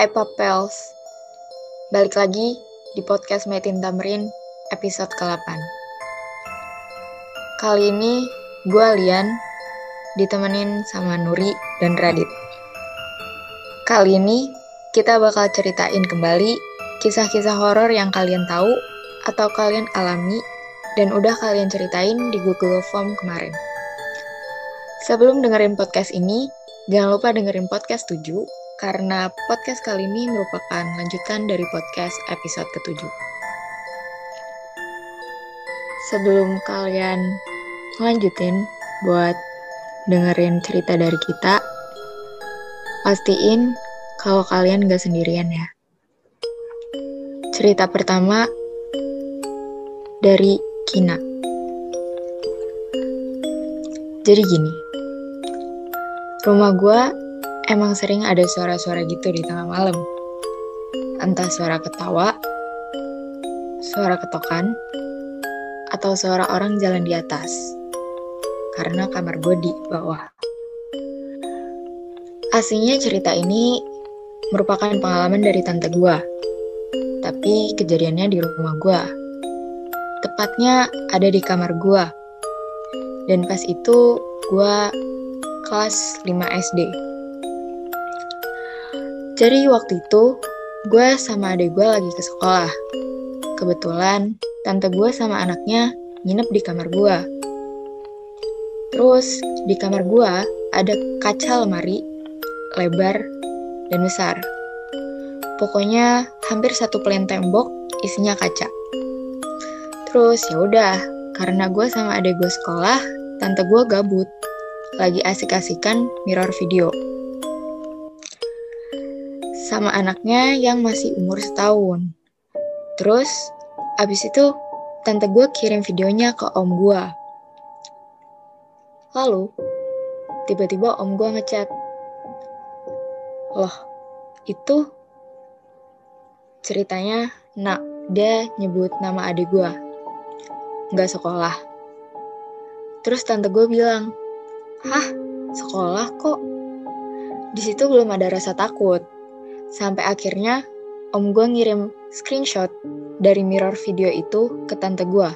Hai Papels, balik lagi di podcast Metin Tamrin episode ke-8. Kali ini gue Lian ditemenin sama Nuri dan Radit. Kali ini kita bakal ceritain kembali kisah-kisah horor yang kalian tahu atau kalian alami dan udah kalian ceritain di Google Form kemarin. Sebelum dengerin podcast ini, jangan lupa dengerin podcast 7 karena podcast kali ini merupakan lanjutan dari podcast episode ke-7. Sebelum kalian lanjutin buat dengerin cerita dari kita, pastiin kalau kalian gak sendirian ya. Cerita pertama dari Kina. Jadi gini, rumah gue emang sering ada suara-suara gitu di tengah malam. Entah suara ketawa, suara ketokan, atau suara orang jalan di atas. Karena kamar gue di bawah. Aslinya cerita ini merupakan pengalaman dari tante gue. Tapi kejadiannya di rumah gue. Tepatnya ada di kamar gue. Dan pas itu gue kelas 5 SD. Jadi waktu itu, gue sama adik gue lagi ke sekolah. Kebetulan, tante gue sama anaknya nginep di kamar gue. Terus, di kamar gue ada kaca lemari, lebar, dan besar. Pokoknya hampir satu plen tembok isinya kaca. Terus ya udah, karena gue sama adik gue sekolah, tante gue gabut, lagi asik-asikan mirror video sama anaknya yang masih umur setahun. Terus, abis itu tante gue kirim videonya ke om gue. Lalu, tiba-tiba om gue ngechat. Loh, itu ceritanya nak dia nyebut nama adik gue. Nggak sekolah. Terus tante gue bilang, Hah, sekolah kok? Di situ belum ada rasa takut Sampai akhirnya om gue ngirim screenshot dari mirror video itu ke tante gue.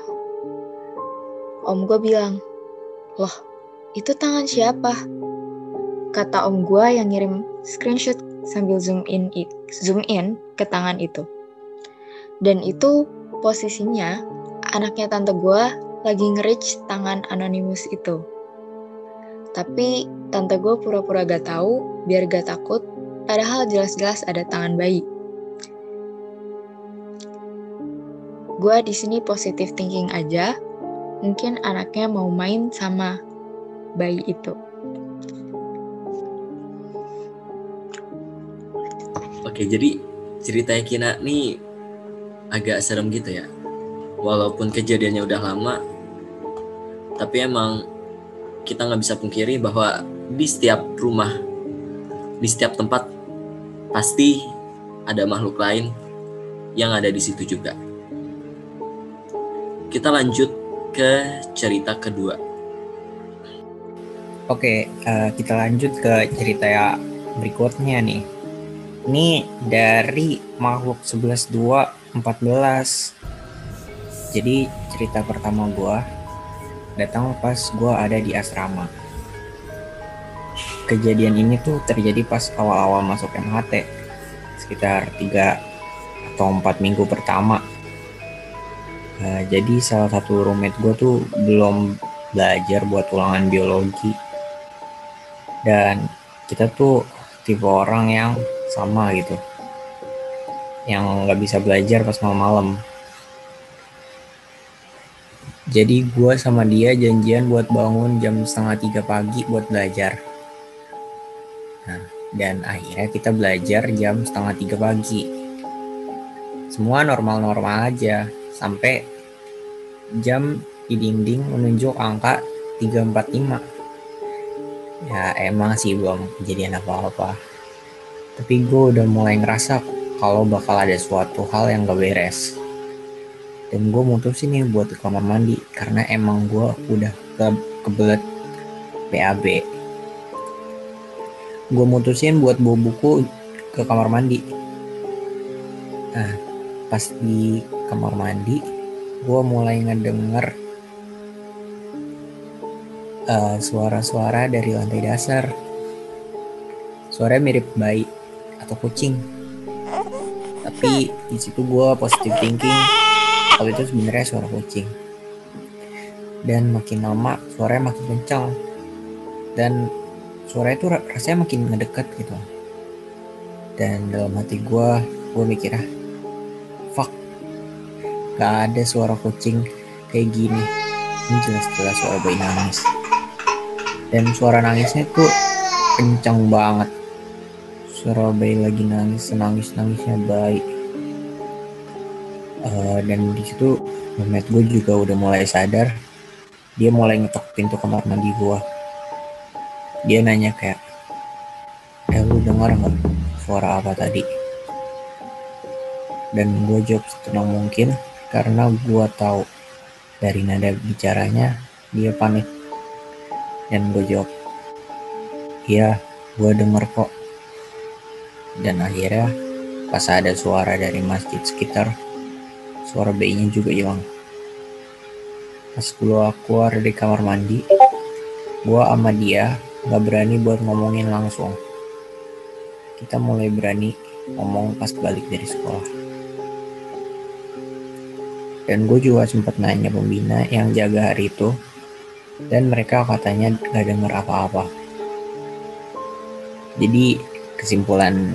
Om gue bilang, loh itu tangan siapa? Kata om gue yang ngirim screenshot sambil zoom in, zoom in ke tangan itu. Dan itu posisinya anaknya tante gue lagi nge tangan anonimus itu. Tapi tante gue pura-pura gak tahu biar gak takut padahal jelas-jelas ada tangan bayi. Gue di sini positive thinking aja, mungkin anaknya mau main sama bayi itu. Oke, jadi ceritanya Kina nih agak serem gitu ya. Walaupun kejadiannya udah lama, tapi emang kita nggak bisa pungkiri bahwa di setiap rumah, di setiap tempat pasti ada makhluk lain yang ada di situ juga. Kita lanjut ke cerita kedua. Oke, uh, kita lanjut ke cerita ya berikutnya nih. Ini dari makhluk 11.2.14. Jadi cerita pertama gue datang pas gue ada di asrama kejadian ini tuh terjadi pas awal-awal masuk MHT sekitar 3 atau 4 minggu pertama. Uh, jadi salah satu roommate gue tuh belum belajar buat ulangan biologi. Dan kita tuh tipe orang yang sama gitu. Yang nggak bisa belajar pas malam-malam. Jadi gue sama dia janjian buat bangun jam setengah tiga pagi buat belajar dan akhirnya kita belajar jam setengah tiga pagi. Semua normal-normal aja, sampai jam di dinding menunjuk angka 345. Ya emang sih belum kejadian apa-apa. Tapi gue udah mulai ngerasa kalau bakal ada suatu hal yang gak beres. Dan gue mutusin nih buat ke kamar mandi karena emang gue udah ke kebelet BAB gue mutusin buat bawa buku ke kamar mandi. Nah, pas di kamar mandi, gue mulai ngedenger uh, suara-suara dari lantai dasar. Suaranya mirip bayi atau kucing. Tapi di situ gue positive thinking kalau itu sebenarnya suara kucing. Dan makin lama suaranya makin kencang. Dan suara itu rasanya makin ngedekat gitu. Dan dalam hati gue, gue mikir ah, fuck, gak ada suara kucing kayak gini. Ini jelas-jelas suara bayi nangis. Dan suara nangisnya tuh kencang banget suara bayi lagi nangis nangis nangisnya bayi uh, dan di situ gue juga udah mulai sadar dia mulai ngetok pintu kamar mandi gue dia nanya kayak eh lu dengar nggak suara apa tadi? Dan gue jawab setenang mungkin karena gue tahu dari nada bicaranya dia panik. Dan gue jawab iya gue denger kok. Dan akhirnya pas ada suara dari masjid sekitar suara bayinya juga hilang. Pas gue keluar dari kamar mandi gue sama dia gak berani buat ngomongin langsung. Kita mulai berani ngomong pas balik dari sekolah. Dan gue juga sempat nanya pembina yang jaga hari itu dan mereka katanya gak denger apa-apa. Jadi kesimpulan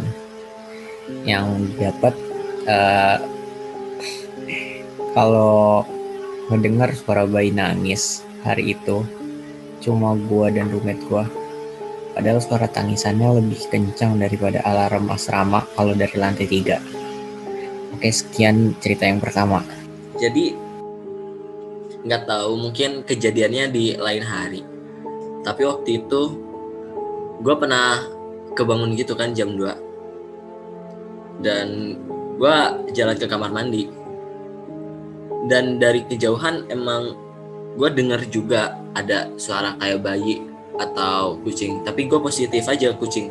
yang dapat uh, kalau mendengar suara bayi nangis hari itu cuma gua dan roommate gua padahal suara tangisannya lebih kencang daripada alarm asrama kalau dari lantai tiga. Oke sekian cerita yang pertama. Jadi nggak tahu mungkin kejadiannya di lain hari. Tapi waktu itu gue pernah kebangun gitu kan jam 2 dan gue jalan ke kamar mandi. Dan dari kejauhan emang gue denger juga ada suara kayak bayi atau kucing. Tapi gue positif aja kucing.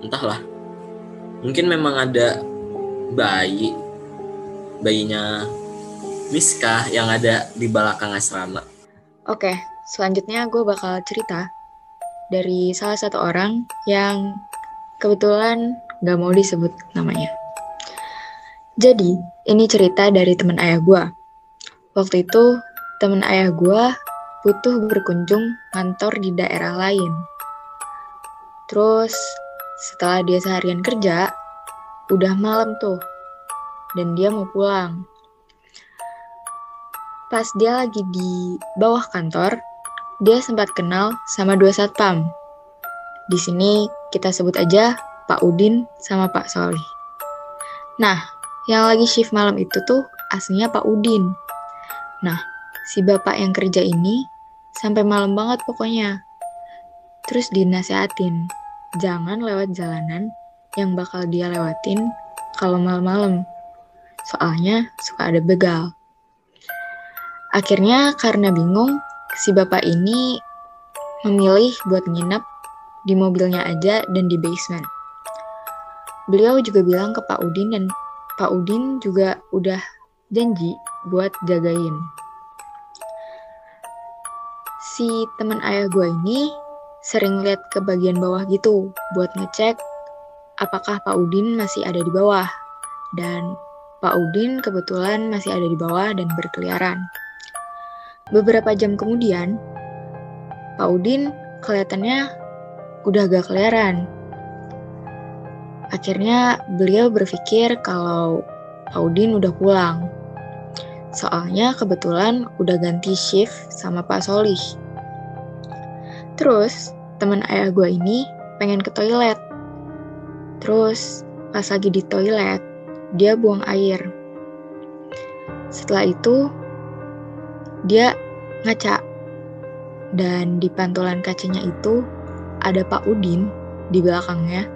Entahlah. Mungkin memang ada bayi. Bayinya Miska yang ada di belakang asrama. Oke selanjutnya gue bakal cerita dari salah satu orang yang kebetulan gak mau disebut namanya. Jadi, ini cerita dari teman ayah gue. Waktu itu, teman ayah gue butuh berkunjung kantor di daerah lain. Terus, setelah dia seharian kerja, udah malam tuh, dan dia mau pulang. Pas dia lagi di bawah kantor, dia sempat kenal sama dua satpam. Di sini kita sebut aja Pak Udin sama Pak Solih. Nah, yang lagi shift malam itu tuh aslinya Pak Udin. Nah, si bapak yang kerja ini sampai malam banget pokoknya. Terus dinasehatin, jangan lewat jalanan yang bakal dia lewatin kalau malam-malam. Soalnya suka ada begal. Akhirnya karena bingung, si bapak ini memilih buat nginep di mobilnya aja dan di basement. Beliau juga bilang ke Pak Udin dan Pak Udin juga udah janji buat jagain. Si teman ayah gue ini sering lihat ke bagian bawah gitu buat ngecek apakah Pak Udin masih ada di bawah. Dan Pak Udin kebetulan masih ada di bawah dan berkeliaran. Beberapa jam kemudian, Pak Udin kelihatannya udah gak keliaran. Akhirnya beliau berpikir kalau Pak Udin udah pulang. Soalnya kebetulan udah ganti shift sama Pak Solih. Terus, teman ayah gue ini pengen ke toilet. Terus, pas lagi di toilet, dia buang air. Setelah itu, dia ngaca. Dan di pantulan kacanya itu ada Pak Udin di belakangnya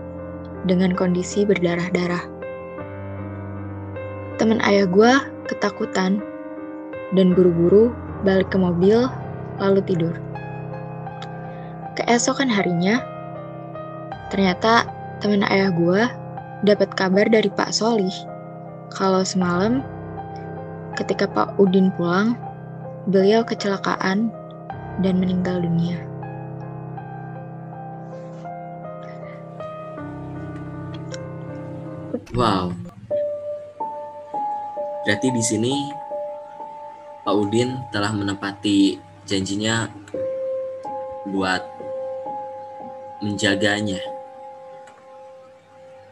dengan kondisi berdarah-darah. Teman ayah gue ketakutan dan buru-buru balik ke mobil lalu tidur. Keesokan harinya, ternyata teman ayah gue dapat kabar dari Pak Solih kalau semalam ketika Pak Udin pulang, beliau kecelakaan dan meninggal dunia. Wow. Berarti di sini Pak Udin telah menepati janjinya buat menjaganya.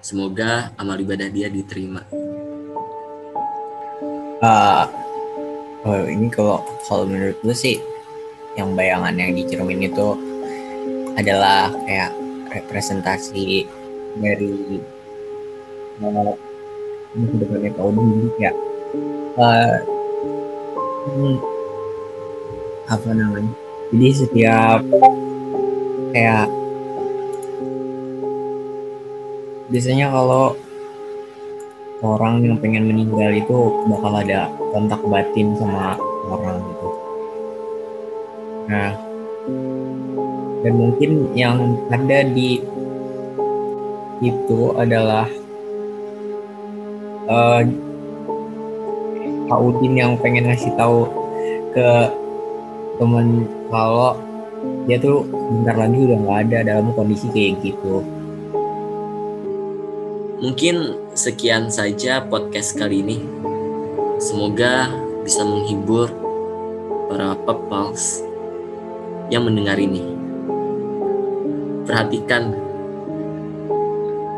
Semoga amal ibadah dia diterima. Uh, oh ini kalau kalau menurut gue sih yang bayangan yang dicermin itu adalah kayak representasi dari uh, depannya Pak Udin kayak uh, apa namanya jadi setiap kayak biasanya kalau orang yang pengen meninggal itu bakal ada kontak batin sama orang gitu. Nah, dan mungkin yang ada di itu adalah uh, Pak Udin yang pengen ngasih tahu ke temen kalau dia tuh bentar lagi udah nggak ada dalam kondisi kayak gitu. Mungkin sekian saja podcast kali ini. Semoga bisa menghibur para pepals yang mendengar ini. Perhatikan,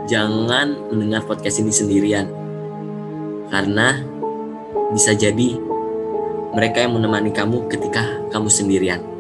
jangan mendengar podcast ini sendirian, karena bisa jadi mereka yang menemani kamu ketika kamu sendirian.